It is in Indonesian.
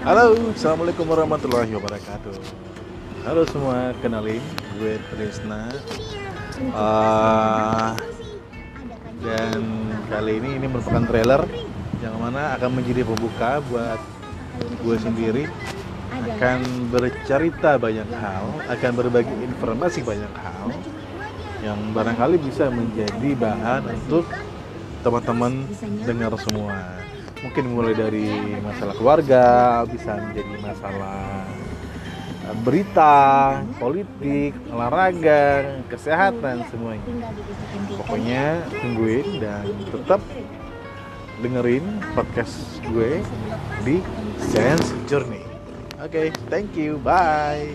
Halo, Assalamualaikum warahmatullahi wabarakatuh. Halo semua, kenalin gue Trisna. Uh, Dan kali ini ini merupakan trailer Yang mana akan menjadi pembuka buat gue sendiri. Akan bercerita banyak hal Akan berbagi informasi banyak hal Yang barangkali bisa menjadi bahan untuk teman-teman dengar semua mungkin mulai dari masalah keluarga bisa menjadi masalah eh, berita, politik, olahraga, kesehatan semuanya. Pokoknya tungguin dan tetap dengerin podcast gue di Sense Journey. Oke, okay, thank you, bye.